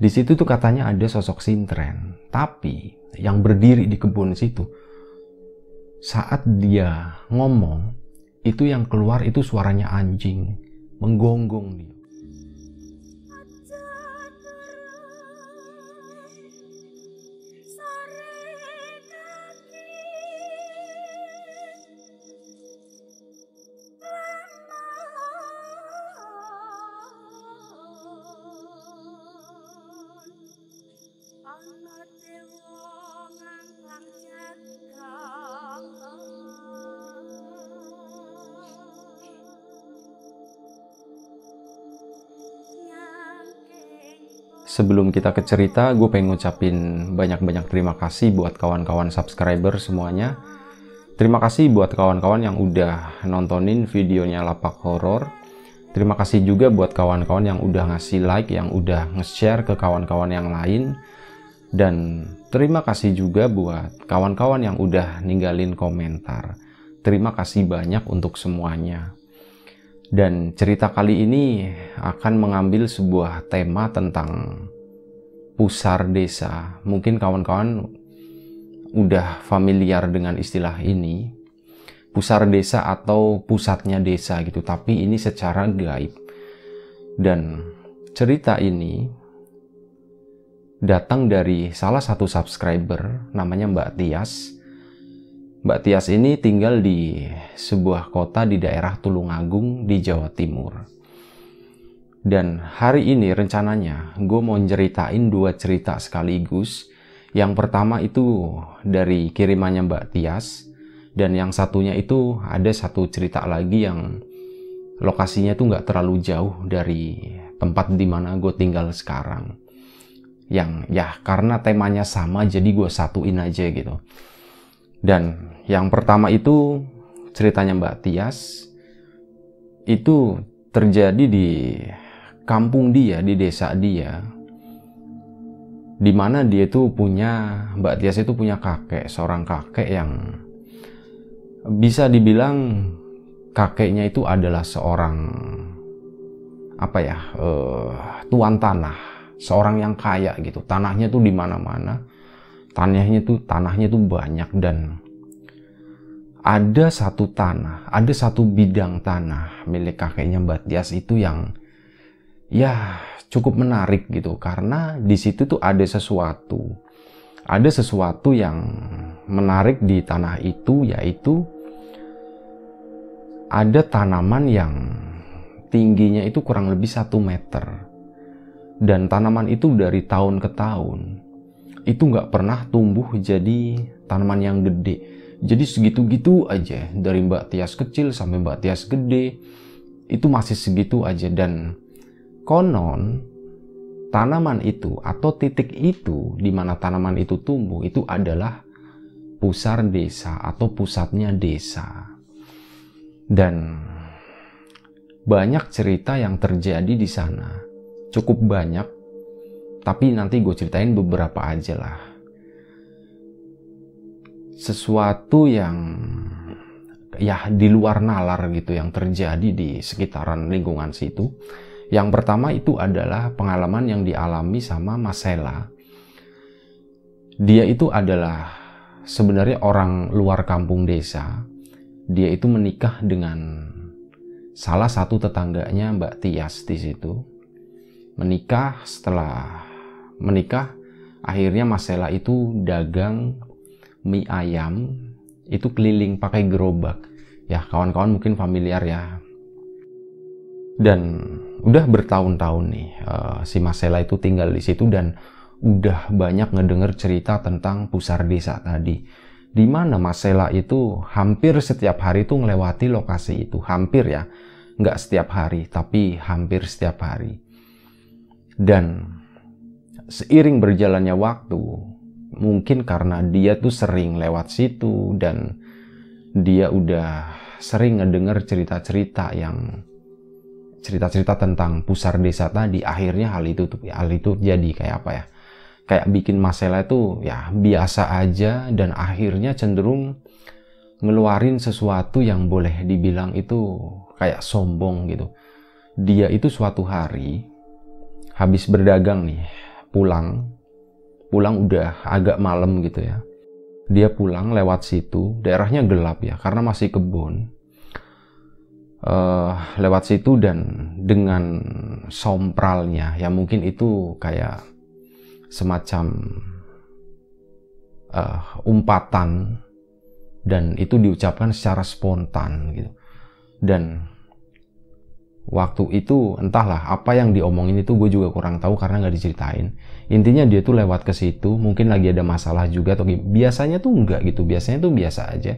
Di situ tuh katanya ada sosok sintren, tapi yang berdiri di kebun situ saat dia ngomong itu yang keluar itu suaranya anjing menggonggong dia. Sebelum kita ke cerita, gue pengen ngucapin banyak-banyak terima kasih buat kawan-kawan subscriber semuanya. Terima kasih buat kawan-kawan yang udah nontonin videonya Lapak Horor. Terima kasih juga buat kawan-kawan yang udah ngasih like, yang udah nge-share ke kawan-kawan yang lain. Dan terima kasih juga buat kawan-kawan yang udah ninggalin komentar. Terima kasih banyak untuk semuanya. Dan cerita kali ini akan mengambil sebuah tema tentang pusar desa. Mungkin kawan-kawan udah familiar dengan istilah ini. Pusar desa atau pusatnya desa gitu, tapi ini secara gaib. Dan cerita ini datang dari salah satu subscriber namanya Mbak Tias Mbak Tias ini tinggal di sebuah kota di daerah Tulungagung di Jawa Timur. Dan hari ini rencananya gue mau ceritain dua cerita sekaligus. Yang pertama itu dari kirimannya Mbak Tias. Dan yang satunya itu ada satu cerita lagi yang lokasinya tuh nggak terlalu jauh dari tempat di mana gue tinggal sekarang. Yang ya karena temanya sama jadi gue satuin aja gitu. Dan yang pertama itu ceritanya Mbak Tias itu terjadi di kampung dia, di desa dia. Di mana dia itu punya Mbak Tias itu punya kakek, seorang kakek yang bisa dibilang kakeknya itu adalah seorang apa ya, uh, tuan tanah, seorang yang kaya gitu. Tanahnya tuh di mana-mana tanahnya tuh tanahnya tuh banyak dan ada satu tanah, ada satu bidang tanah milik kakeknya Mbak Tias itu yang ya cukup menarik gitu karena di situ tuh ada sesuatu. Ada sesuatu yang menarik di tanah itu yaitu ada tanaman yang tingginya itu kurang lebih satu meter dan tanaman itu dari tahun ke tahun itu nggak pernah tumbuh jadi tanaman yang gede. Jadi segitu-gitu aja dari Mbak Tias kecil sampai Mbak Tias gede itu masih segitu aja dan konon tanaman itu atau titik itu di mana tanaman itu tumbuh itu adalah pusar desa atau pusatnya desa. Dan banyak cerita yang terjadi di sana. Cukup banyak tapi nanti gue ceritain beberapa aja lah. Sesuatu yang ya di luar nalar gitu yang terjadi di sekitaran lingkungan situ. Yang pertama itu adalah pengalaman yang dialami sama Masela. Dia itu adalah sebenarnya orang luar kampung desa. Dia itu menikah dengan salah satu tetangganya Mbak Tias di situ. Menikah setelah menikah akhirnya Mas Sela itu dagang mie ayam itu keliling pakai gerobak. Ya kawan-kawan mungkin familiar ya. Dan udah bertahun-tahun nih uh, si Mas Sela itu tinggal di situ dan udah banyak ngedenger cerita tentang pusar desa tadi. Di mana Mas Sela itu hampir setiap hari itu melewati lokasi itu. Hampir ya nggak setiap hari tapi hampir setiap hari. Dan seiring berjalannya waktu, mungkin karena dia tuh sering lewat situ dan dia udah sering ngedenger cerita-cerita yang cerita-cerita tentang pusar desa tadi, akhirnya hal itu tuh hal itu jadi kayak apa ya? Kayak bikin masalah itu ya biasa aja dan akhirnya cenderung ngeluarin sesuatu yang boleh dibilang itu kayak sombong gitu. Dia itu suatu hari habis berdagang nih pulang pulang udah agak malam gitu ya. Dia pulang lewat situ daerahnya gelap ya karena masih kebun. Uh, lewat situ dan dengan sompralnya ya mungkin itu kayak semacam uh, umpatan dan itu diucapkan secara spontan gitu. Dan waktu itu entahlah apa yang diomongin itu gue juga kurang tahu karena nggak diceritain. Intinya dia tuh lewat ke situ mungkin lagi ada masalah juga atau biasanya tuh enggak gitu biasanya tuh biasa aja.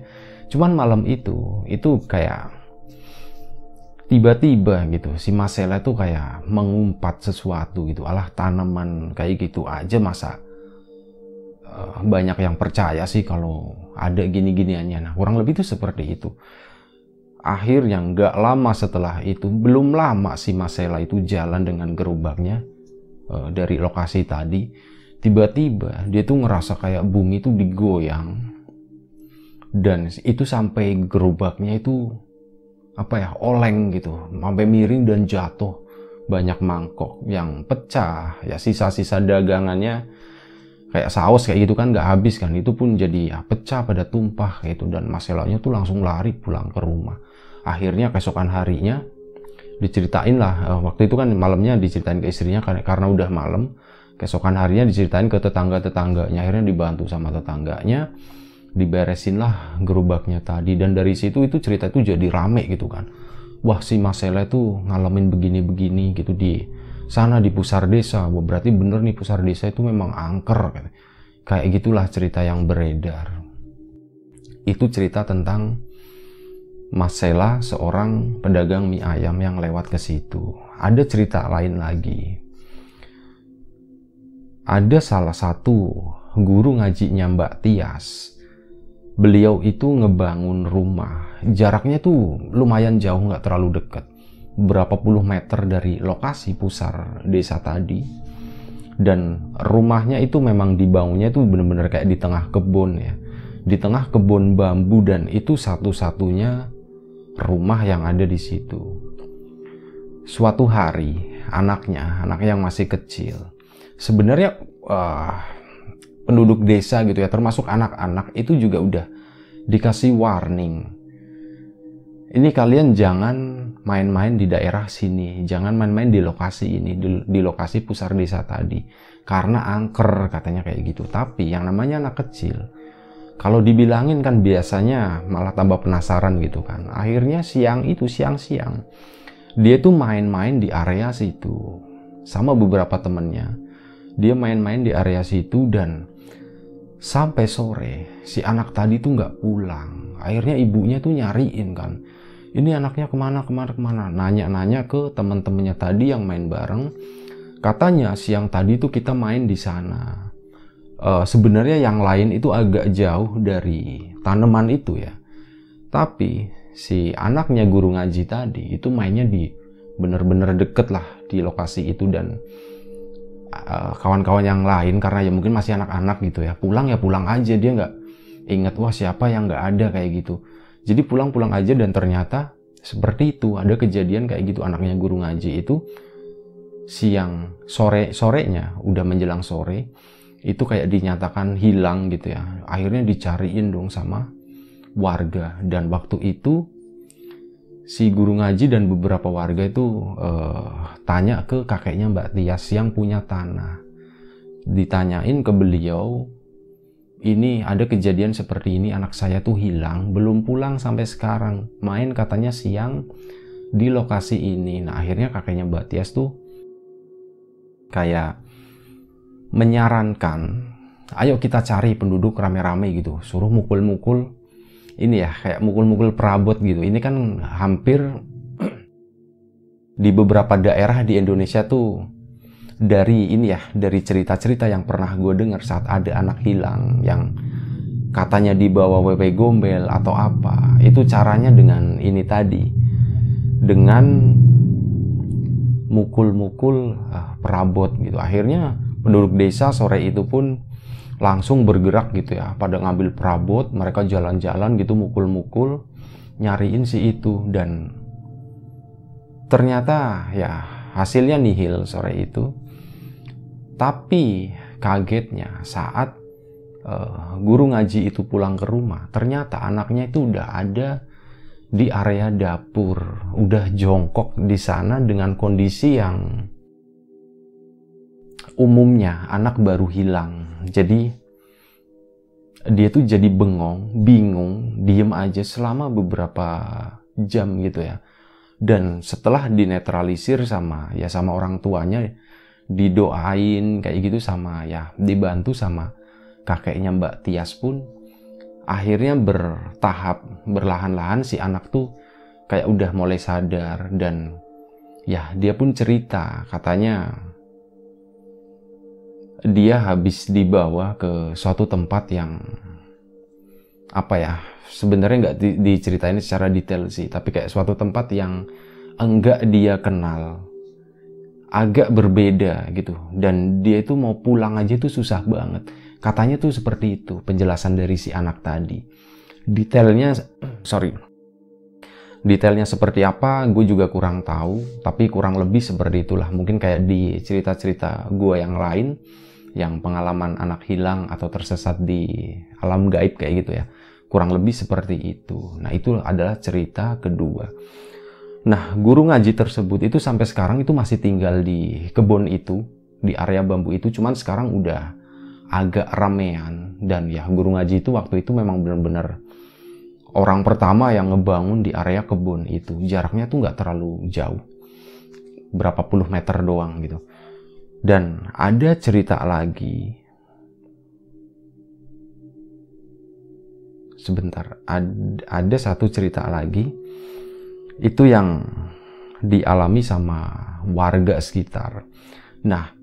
Cuman malam itu itu kayak tiba-tiba gitu si Marcella tuh kayak mengumpat sesuatu gitu. Alah tanaman kayak gitu aja masa uh, banyak yang percaya sih kalau ada gini-giniannya. Nah kurang lebih tuh seperti itu akhirnya nggak lama setelah itu belum lama si Marcella itu jalan dengan gerobaknya uh, dari lokasi tadi tiba-tiba dia tuh ngerasa kayak bumi itu digoyang. Dan itu sampai gerobaknya itu apa ya oleng gitu sampai miring dan jatuh. Banyak mangkok yang pecah ya sisa-sisa dagangannya kayak saus kayak gitu kan nggak habis kan. Itu pun jadi ya pecah pada tumpah kayak itu. Dan masalahnya tuh langsung lari pulang ke rumah akhirnya keesokan harinya diceritain lah uh, waktu itu kan malamnya diceritain ke istrinya karena, karena udah malam. Keesokan harinya diceritain ke tetangga tetangganya akhirnya dibantu sama tetangganya diberesin lah gerobaknya tadi. Dan dari situ itu cerita itu jadi rame gitu kan. Wah si Masela itu ngalamin begini-begini gitu di sana di pusar desa. Berarti bener nih pusar desa itu memang angker kayak gitulah cerita yang beredar. Itu cerita tentang Mas Sela seorang pedagang mie ayam yang lewat ke situ. Ada cerita lain lagi. Ada salah satu guru ngajinya Mbak Tias. Beliau itu ngebangun rumah. Jaraknya tuh lumayan jauh nggak terlalu dekat. Berapa puluh meter dari lokasi pusar desa tadi. Dan rumahnya itu memang dibangunnya tuh bener-bener kayak di tengah kebun ya. Di tengah kebun bambu dan itu satu-satunya rumah yang ada di situ. Suatu hari, anaknya, anaknya yang masih kecil, sebenarnya uh, penduduk desa gitu ya, termasuk anak-anak itu juga udah dikasih warning. Ini kalian jangan main-main di daerah sini, jangan main-main di lokasi ini, di, di lokasi pusar desa tadi, karena angker katanya kayak gitu. Tapi yang namanya anak kecil, kalau dibilangin kan biasanya malah tambah penasaran gitu kan. Akhirnya siang itu siang-siang dia tuh main-main di area situ sama beberapa temennya. Dia main-main di area situ dan sampai sore si anak tadi tuh nggak pulang. Akhirnya ibunya tuh nyariin kan. Ini anaknya ke mana ke mana ke mana. Nanya-nanya ke teman-temannya tadi yang main bareng. Katanya siang tadi tuh kita main di sana uh, sebenarnya yang lain itu agak jauh dari tanaman itu ya. Tapi si anaknya guru ngaji tadi itu mainnya di bener-bener deket lah di lokasi itu dan kawan kawan-kawan yang lain karena ya mungkin masih anak-anak gitu ya pulang ya pulang aja dia nggak ingat wah siapa yang nggak ada? kayak gitu. Jadi pulang-pulang aja dan ternyata seperti itu ada kejadian kayak gitu. Anaknya guru ngaji itu siang sore sorenya udah menjelang sore itu kayak dinyatakan hilang gitu ya. Akhirnya dicariin dong sama warga dan waktu itu si guru ngaji dan beberapa warga itu uh, tanya ke kakeknya Mbak Tias yang punya tanah. Ditanyain ke beliau, ini ada kejadian seperti ini anak saya tuh hilang, belum pulang sampai sekarang. Main katanya siang di lokasi ini. Nah akhirnya kakeknya Mbak Tias tuh kayak menyarankan ayo kita cari penduduk rame-rame gitu suruh mukul-mukul ini ya kayak mukul-mukul perabot gitu. Ini kan hampir di beberapa daerah di Indonesia tuh dari ini ya dari cerita-cerita yang pernah gue dengar saat ada anak hilang yang katanya dibawa WP gombel atau apa itu caranya dengan ini tadi dengan mukul-mukul uh, perabot gitu. Akhirnya penduduk desa sore itu pun langsung bergerak gitu ya pada ngambil perabot mereka jalan-jalan gitu mukul-mukul nyariin si itu. Dan ternyata ya hasilnya nihil sore itu. Tapi kagetnya saat uh, guru ngaji itu pulang ke rumah, ternyata anaknya itu udah ada di area dapur, udah jongkok di sana dengan kondisi yang umumnya anak baru hilang. Jadi dia tuh jadi bengong, bingung, diem aja selama beberapa jam gitu ya. Dan setelah dinetralisir sama ya sama orang tuanya, didoain kayak gitu sama ya dibantu sama kakeknya Mbak Tias pun akhirnya bertahap berlahan-lahan si anak tuh kayak udah mulai sadar dan ya dia pun cerita katanya dia habis dibawa ke suatu tempat yang apa ya sebenarnya nggak di, diceritain secara detail sih tapi kayak suatu tempat yang enggak dia kenal agak berbeda gitu dan dia itu mau pulang aja itu susah banget Katanya tuh seperti itu penjelasan dari si anak tadi. Detailnya, sorry, detailnya seperti apa gue juga kurang tahu, tapi kurang lebih seperti itulah. Mungkin kayak di cerita-cerita gue yang lain, yang pengalaman anak hilang atau tersesat di alam gaib kayak gitu ya. Kurang lebih seperti itu. Nah itu adalah cerita kedua. Nah, guru ngaji tersebut itu sampai sekarang itu masih tinggal di kebun itu, di area bambu itu, cuman sekarang udah agak ramean dan ya guru ngaji itu waktu itu memang benar-benar orang pertama yang ngebangun di area kebun itu jaraknya tuh nggak terlalu jauh berapa puluh meter doang gitu dan ada cerita lagi sebentar ada, ada satu cerita lagi itu yang dialami sama warga sekitar nah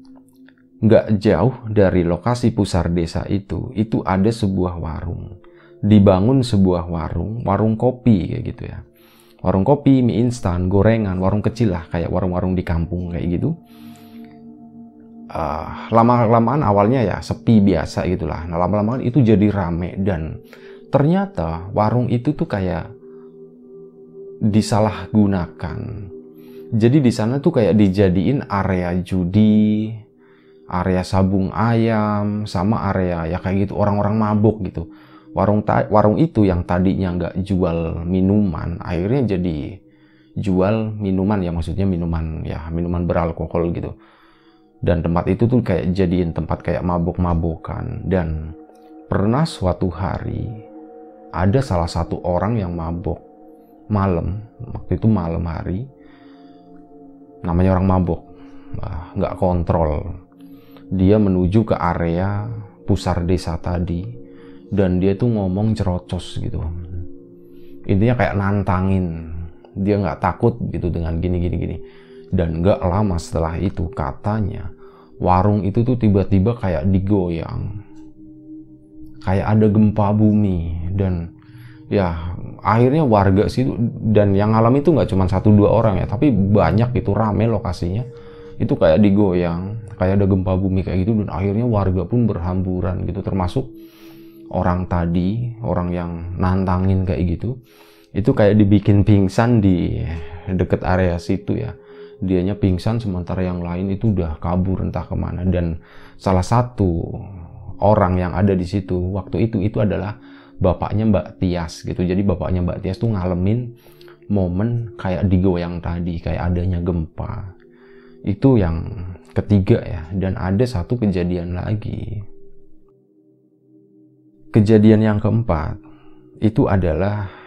nggak jauh dari lokasi pusar desa itu, itu ada sebuah warung. Dibangun sebuah warung, warung kopi kayak gitu ya. Warung kopi, mie instan, gorengan, warung kecil lah kayak warung-warung di kampung kayak gitu. Uh, lama-lamaan awalnya ya sepi biasa gitulah. Nah lama-lama itu jadi rame dan ternyata warung itu tuh kayak disalahgunakan. Jadi di sana tuh kayak dijadiin area judi, area sabung ayam sama area ya kayak gitu orang-orang mabuk gitu warung warung itu yang tadinya nggak jual minuman akhirnya jadi jual minuman ya maksudnya minuman ya minuman beralkohol gitu dan tempat itu tuh kayak jadiin tempat kayak mabuk-mabukan. Dan pernah suatu hari ada salah satu orang yang mabuk. Malam waktu itu malam hari namanya orang mabuk. Nggak kontrol. Dia menuju ke area pusar desa tadi dan dia tuh ngomong cerocos gitu. Intinya kayak nantangin. Dia nggak takut gitu dengan gini gini gini dan nggak lama setelah itu katanya warung itu tuh tiba-tiba kayak digoyang. Kayak ada gempa bumi. Dan ya akhirnya warga situ dan yang alami itu nggak cuma satu dua orang ya tapi banyak itu rame lokasinya. Itu kayak digoyang kayak ada gempa bumi kayak gitu dan akhirnya warga pun berhamburan gitu. Termasuk orang tadi orang yang nantangin kayak gitu itu kayak dibikin pingsan di deket area situ ya dianya pingsan sementara yang lain itu udah kabur entah ke mana. Dan salah satu orang yang ada di situ waktu itu itu adalah bapaknya Mbak Tias gitu. Jadi bapaknya Mbak Tias tuh ngalamin momen kayak digoyang tadi kayak adanya gempa. Itu yang ketiga ya. Dan ada satu kejadian lagi. Kejadian yang keempat itu adalah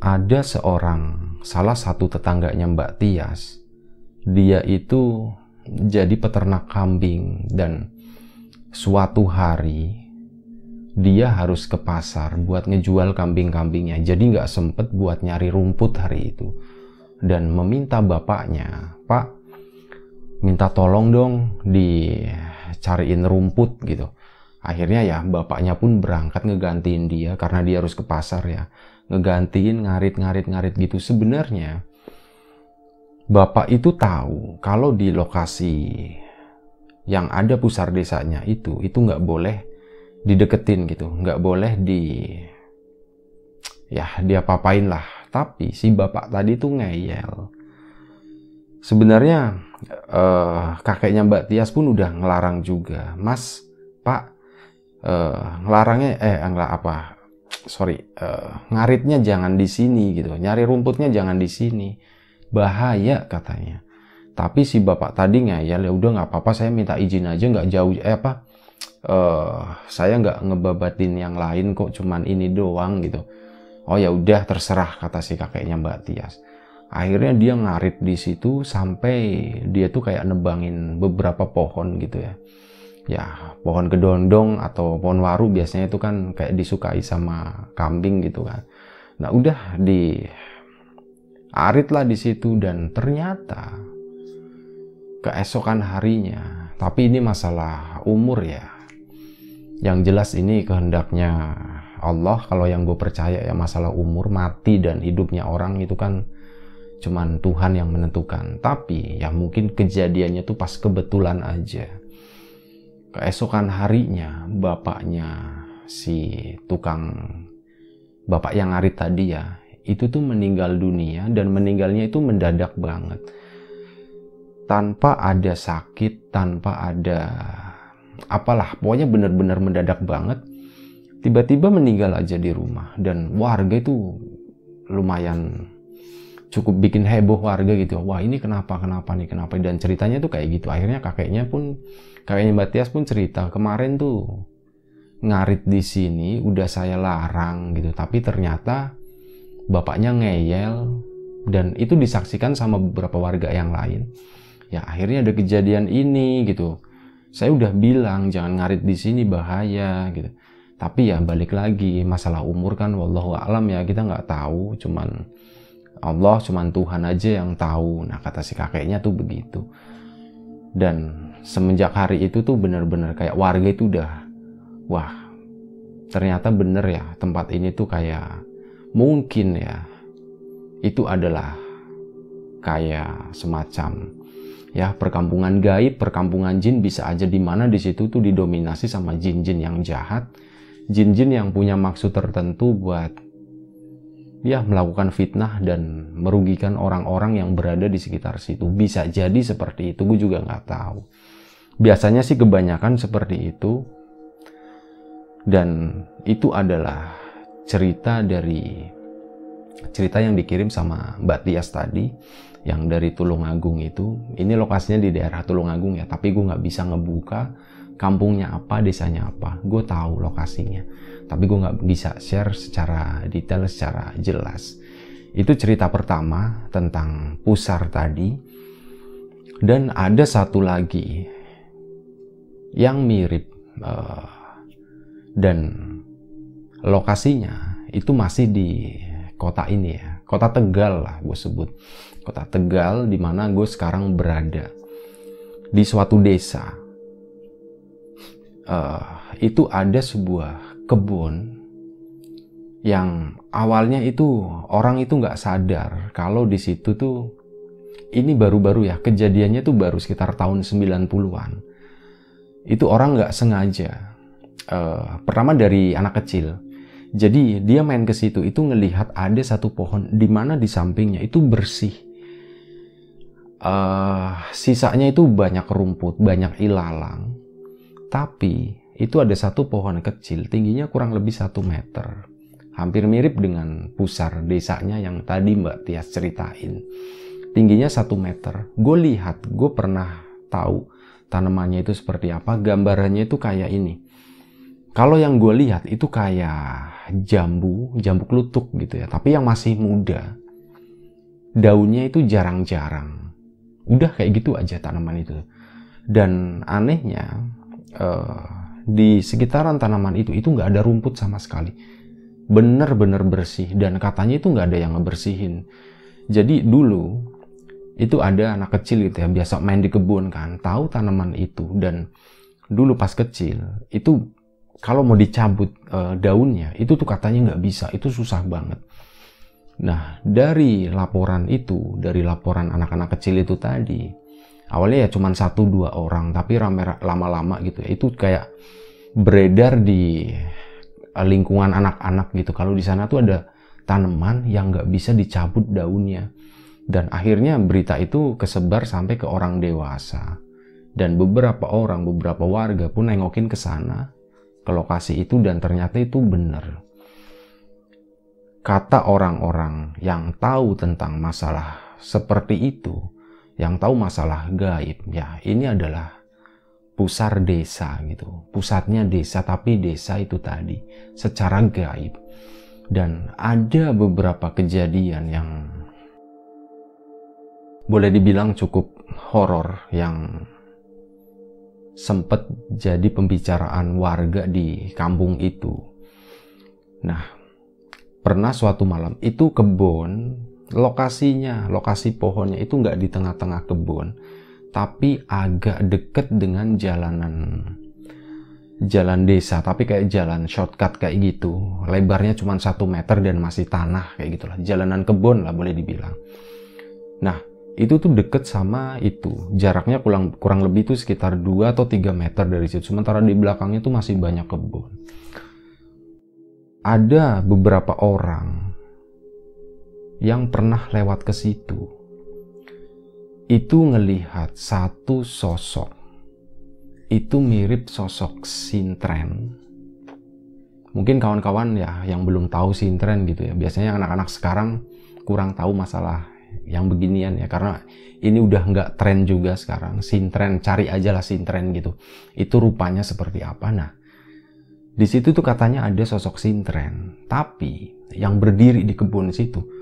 ada seorang salah satu tetangganya Mbak Tias. Dia itu jadi peternak kambing dan suatu hari dia harus ke pasar buat ngejual kambing-kambingnya. Jadi nggak sempet buat nyari rumput hari itu. Dan meminta bapaknya pak minta tolong dong dicariin rumput gitu. Akhirnya ya bapaknya pun berangkat ngegantiin dia karena dia harus ke pasar ya ngegantiin ngarit-ngarit-ngarit gitu. Sebenarnya Bapak itu tahu kalau di lokasi yang ada pusar desanya itu, itu nggak boleh dideketin gitu. Nggak boleh di ya dia papain lah. Tapi si bapak tadi tuh ngeyel. Sebenarnya uh, kakeknya Mbak Tias pun udah ngelarang juga. Mas pak uh, ngelarangnya eh enggak apa sorry uh, ngaritnya jangan di sini gitu. Nyari rumputnya jangan di sini. Bahaya katanya. Tapi si bapak tadi ya udah nggak apa-apa saya minta izin aja nggak jauh eh apa? Uh, saya nggak ngebabatin yang lain kok cuman ini doang gitu. Oh ya udah terserah kata si kakeknya Mbak Tias. Akhirnya dia ngarit di situ sampai dia tuh kayak nebangin beberapa pohon gitu ya ya pohon kedondong atau pohon waru biasanya itu kan kayak disukai sama kambing gitu kan. Nah udah di arit lah di situ dan ternyata keesokan harinya tapi ini masalah umur ya. Yang jelas ini kehendaknya Allah kalau yang gue percaya ya masalah umur mati dan hidupnya orang itu kan cuman Tuhan yang menentukan. Tapi ya mungkin kejadiannya tuh pas kebetulan aja keesokan harinya bapaknya si tukang bapak yang ngarit tadi ya itu tuh meninggal dunia dan meninggalnya itu mendadak banget. Tanpa ada sakit tanpa ada apalah pokoknya benar-benar mendadak banget. Tiba-tiba meninggal aja di rumah dan warga itu lumayan cukup bikin heboh warga gitu. Wah ini kenapa kenapa nih kenapa dan ceritanya tuh kayak gitu. Akhirnya kakeknya pun kakeknya Mbak Tias pun cerita kemarin tuh ngarit di sini udah saya larang gitu. Tapi ternyata bapaknya ngeyel dan itu disaksikan sama beberapa warga yang lain. Ya akhirnya ada kejadian ini gitu. Saya udah bilang jangan ngarit di sini bahaya gitu. Tapi ya balik lagi masalah umur kan wallahu alam ya kita nggak tahu. Cuman Allah cuman Tuhan aja yang tahu. Nah kata si kakeknya tuh begitu. Dan semenjak hari itu tuh bener-bener kayak warga itu udah wah ternyata bener ya tempat ini tuh kayak mungkin ya itu adalah kayak semacam ya perkampungan gaib, perkampungan jin. Bisa aja di mana di situ tuh didominasi sama jin-jin yang jahat, jin-jin yang punya maksud tertentu buat ya melakukan fitnah dan merugikan orang-orang yang berada di sekitar situ. Bisa jadi seperti itu, gue juga nggak tahu. Biasanya sih kebanyakan seperti itu. Dan itu adalah cerita dari cerita yang dikirim sama Mbak Tias tadi yang dari Tulungagung itu ini lokasinya di daerah Tulungagung ya tapi gue nggak bisa ngebuka kampungnya apa desanya apa gue tahu lokasinya. Tapi gue nggak bisa share secara detail secara jelas. Itu cerita pertama tentang pusar tadi. Dan ada satu lagi yang mirip uh, dan lokasinya itu masih di kota ini ya. Kota Tegal lah gue sebut. Kota Tegal di mana gue sekarang berada. Di suatu desa uh, itu ada sebuah kebun yang awalnya itu orang itu nggak sadar kalau di situ tuh ini baru-baru ya kejadiannya tuh baru sekitar tahun 90-an itu orang nggak sengaja uh, pertama dari anak kecil. Jadi dia main ke situ itu ngelihat ada satu pohon di mana di sampingnya itu bersih. Uh, sisanya itu banyak rumput, banyak ilalang. Tapi itu ada satu pohon kecil, tingginya kurang lebih satu meter. Hampir mirip dengan pusar desanya yang tadi Mbak Tias ceritain. Tingginya satu meter. Gue lihat, gue pernah tahu tanamannya itu seperti apa. Gambarannya itu kayak ini. Kalau yang gue lihat itu kayak jambu, jambu kelutuk gitu ya. Tapi yang masih muda. Daunnya itu jarang-jarang udah kayak gitu aja tanaman itu dan anehnya uh, di sekitaran tanaman itu itu nggak ada rumput sama sekali. Bener-bener bersih. Dan katanya itu nggak ada yang ngebersihin. Jadi dulu itu ada anak kecil gitu ya biasa main di kebun kan tahu tanaman itu. Dan dulu pas kecil itu kalau mau dicabut uh, daunnya itu tuh katanya nggak bisa. Itu susah banget. Nah, dari laporan itu, dari laporan anak-anak kecil itu tadi, awalnya ya cuma satu dua orang, tapi rame lama-lama gitu ya. Itu kayak beredar di eh, lingkungan anak-anak gitu. Kalau di sana tuh ada tanaman yang nggak bisa dicabut daunnya. Dan akhirnya berita itu kesebar sampai ke orang dewasa. Dan beberapa orang beberapa warga pun nengokin ke sana ke lokasi itu dan ternyata itu benar. Kata orang-orang yang tahu tentang masalah seperti itu yang tahu masalah gaib ya ini adalah pusar desa gitu pusatnya desa tapi desa itu tadi secara gaib dan ada beberapa kejadian yang boleh dibilang cukup horor yang sempat jadi pembicaraan warga di kampung itu. Nah, pernah suatu malam itu kebun, lokasinya, lokasi pohonnya itu nggak di tengah-tengah kebun, tapi agak deket dengan jalanan jalan desa tapi kayak jalan shortcut kayak gitu. Lebarnya cuma satu meter dan masih tanah kayak gitulah. Jalanan kebun lah boleh dibilang. Nah itu tuh deket sama itu. Jaraknya kurang kurang lebih itu sekitar 2 atau 3 meter dari situ. Sementara di belakangnya tuh masih banyak kebun. Ada beberapa orang yang pernah lewat ke situ itu ngelihat satu sosok itu mirip sosok Sintren. Mungkin kawan-kawan ya yang belum tahu Sintren gitu ya. Biasanya anak-anak sekarang kurang tahu masalah yang beginian ya karena ini udah nggak tren juga sekarang. Sintren cari aja lah Sintren gitu. Itu rupanya seperti apa? Nah, di situ tuh katanya ada sosok Sintren, tapi yang berdiri di kebun situ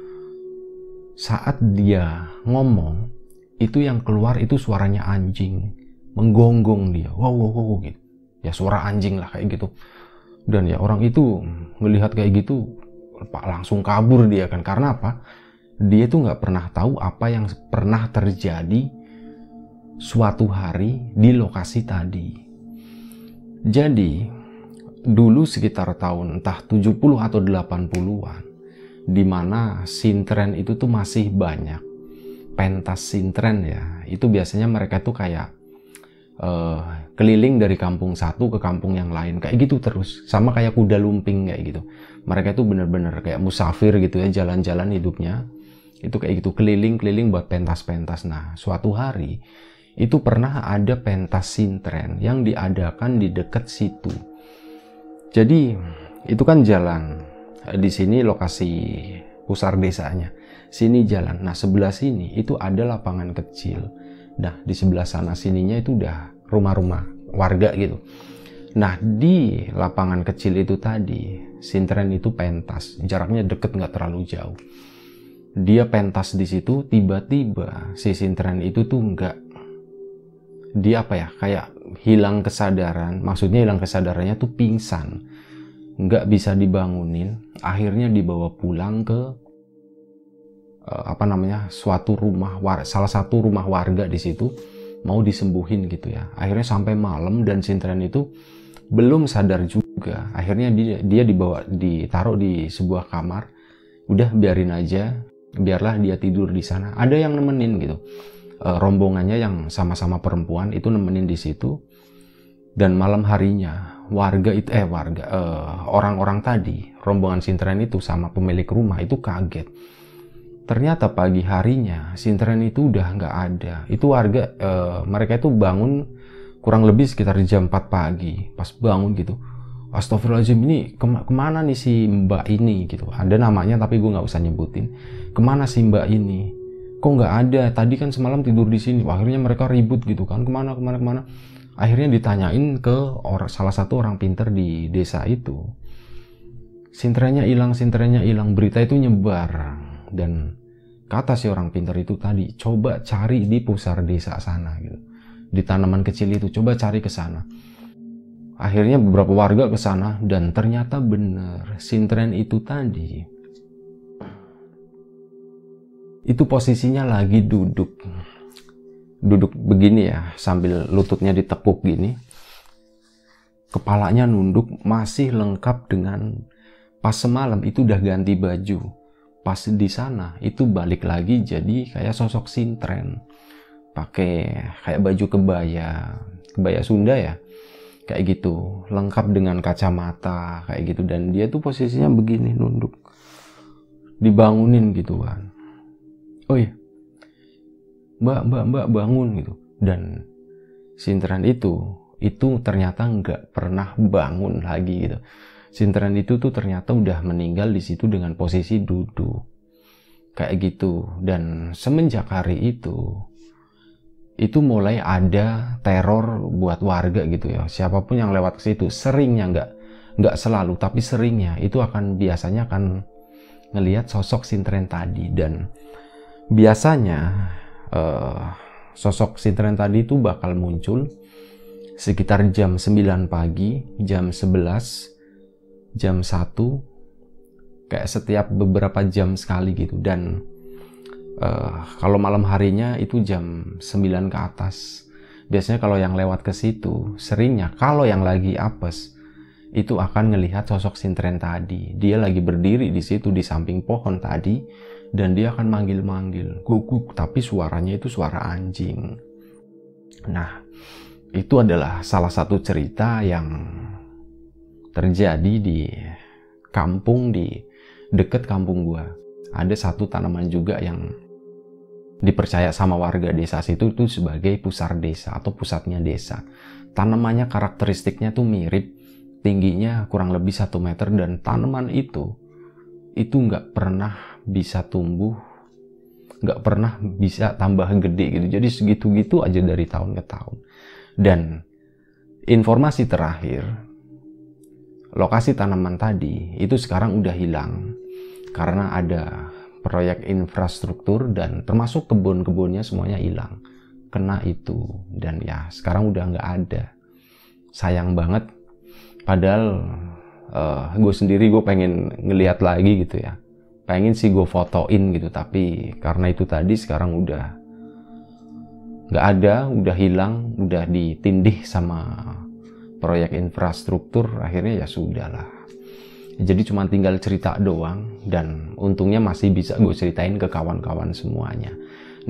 saat dia ngomong itu yang keluar itu suaranya anjing menggonggong dia. Wow wow wow gitu. Ya suara anjing lah kayak gitu. Dan ya orang itu melihat kayak gitu pak langsung kabur dia kan. Karena apa? Dia tuh nggak pernah tahu apa yang pernah terjadi suatu hari di lokasi tadi. Jadi dulu sekitar tahun entah 70 atau 80-an di mana sintren itu tuh masih banyak. Pentas sintren ya. Itu biasanya mereka tuh kayak uh, keliling dari kampung satu ke kampung yang lain kayak gitu terus. Sama kayak kuda lumping kayak gitu. Mereka itu bener-bener kayak musafir gitu ya jalan-jalan hidupnya. Itu kayak gitu keliling-keliling buat pentas-pentas. Nah suatu hari itu pernah ada pentas sintren yang diadakan di dekat situ. Jadi itu kan jalan di sini lokasi pusar desanya sini jalan nah sebelah sini itu ada lapangan kecil Nah, di sebelah sana sininya itu udah rumah-rumah warga gitu. Nah, di lapangan kecil itu tadi, Sintren itu pentas. Jaraknya deket nggak terlalu jauh. Dia pentas di situ, tiba-tiba si Sintren itu tuh nggak dia apa ya kayak hilang kesadaran maksudnya hilang kesadarannya tuh pingsan nggak bisa dibangunin akhirnya dibawa pulang ke Eh, apa namanya suatu rumah war, salah satu rumah warga di situ mau disembuhin gitu ya. Akhirnya sampai malam dan Sintren itu belum sadar juga. Akhirnya dia dia dibawa ditaruh di sebuah kamar. Udah biarin aja biarlah dia tidur di sana. Ada yang nemenin gitu. E, rombongannya yang sama-sama perempuan itu nemenin di situ. Dan malam harinya warga itu eh warga eh, orang-orang tadi rombongan Sintren itu sama pemilik rumah itu kaget Ternyata pagi harinya sintren itu udah nggak ada. Itu warga e, mereka itu bangun kurang lebih sekitar jam 4 pagi. Pas bangun gitu, Astagfirullahaladzim ini kema ke mana nih si mbak ini gitu. Ada namanya tapi gue nggak usah nyebutin. Ke mana si mbak ini? Kok nggak ada? Tadi kan semalam tidur di sini. akhirnya mereka ribut gitu kan. Ke mana ke mana ke mana? Akhirnya ditanyain ke orang salah satu orang pinter di desa itu. Sintrennya hilang, sintrennya hilang. Berita itu nyebar dan kata si orang pintar itu tadi coba cari di pusar desa sana gitu di tanaman kecil itu coba cari ke sana akhirnya beberapa warga ke sana dan ternyata benar sintren itu tadi itu posisinya lagi duduk duduk begini ya sambil lututnya ditekuk gini kepalanya nunduk masih lengkap dengan pas semalam itu udah ganti baju pas di sana itu balik lagi jadi kayak sosok sintren pakai kayak baju kebaya kebaya Sunda ya kayak gitu lengkap dengan kacamata kayak gitu dan dia tuh posisinya begini nunduk dibangunin gitu kan. Oh iya mbak mbak mbak bangun gitu. Dan sinteran itu itu ternyata nggak pernah bangun lagi gitu. Sinteran itu tuh ternyata udah meninggal di situ dengan posisi duduk. Kayak gitu. Dan semenjak hari itu itu mulai ada teror buat warga gitu ya. Siapa pun yang lewat ke situ seringnya nggak nggak selalu tapi seringnya itu akan biasanya akan ngelihat sosok sintren tadi. Dan biasanya uh, sosok sintren tadi itu bakal muncul sekitar jam 9 pagi jam 11 jam 1 kayak setiap beberapa jam sekali gitu. Dan uh, kalau malam harinya itu jam 9 ke atas. Biasanya kalau yang lewat ke situ seringnya kalau yang lagi apes itu akan melihat sosok sintren tadi. Dia lagi berdiri di situ di samping pohon tadi dan dia akan manggil-manggil. Guguk tapi suaranya itu suara anjing. Nah itu adalah salah satu cerita yang terjadi di kampung di deket kampung gua. Ada satu tanaman juga yang dipercaya sama warga desa situ itu sebagai pusar desa atau pusatnya desa. Tanamannya karakteristiknya tuh mirip, tingginya kurang lebih satu meter dan tanaman itu itu nggak pernah bisa tumbuh, nggak pernah bisa tambah gede gitu. Jadi segitu-gitu aja dari tahun ke tahun. Dan informasi terakhir, lokasi tanaman tadi itu sekarang udah hilang karena ada proyek infrastruktur dan termasuk kebun-kebunnya semuanya hilang kena itu dan ya sekarang udah nggak ada sayang banget padahal uh, gue sendiri gue pengen ngelihat lagi gitu ya pengen sih gue fotoin gitu tapi karena itu tadi sekarang udah nggak ada udah hilang udah ditindih sama proyek infrastruktur akhirnya ya sudahlah jadi cuma tinggal cerita doang dan untungnya masih bisa gue ceritain ke kawan-kawan semuanya.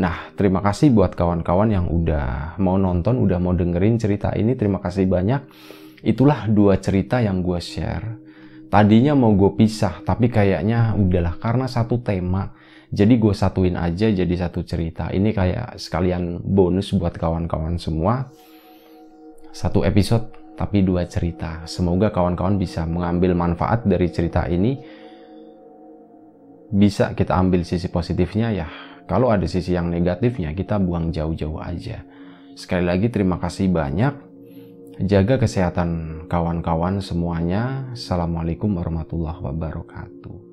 Nah, terima kasih buat kawan-kawan yang udah mau nonton, udah mau dengerin cerita ini. Terima kasih banyak. Itulah dua cerita yang gue share. Tadinya mau gue pisah, tapi kayaknya udahlah karena satu tema. Jadi gue satuin aja jadi satu cerita. Ini kayak sekalian bonus buat kawan-kawan semua. Satu episode tapi dua cerita. Semoga kawan-kawan bisa mengambil manfaat dari cerita ini. Bisa kita ambil sisi positifnya ya. Kalau ada sisi yang negatifnya, kita buang jauh-jauh aja. Sekali lagi terima kasih banyak. Jaga kesehatan kawan-kawan semuanya. Assalamualaikum warahmatullahi wabarakatuh.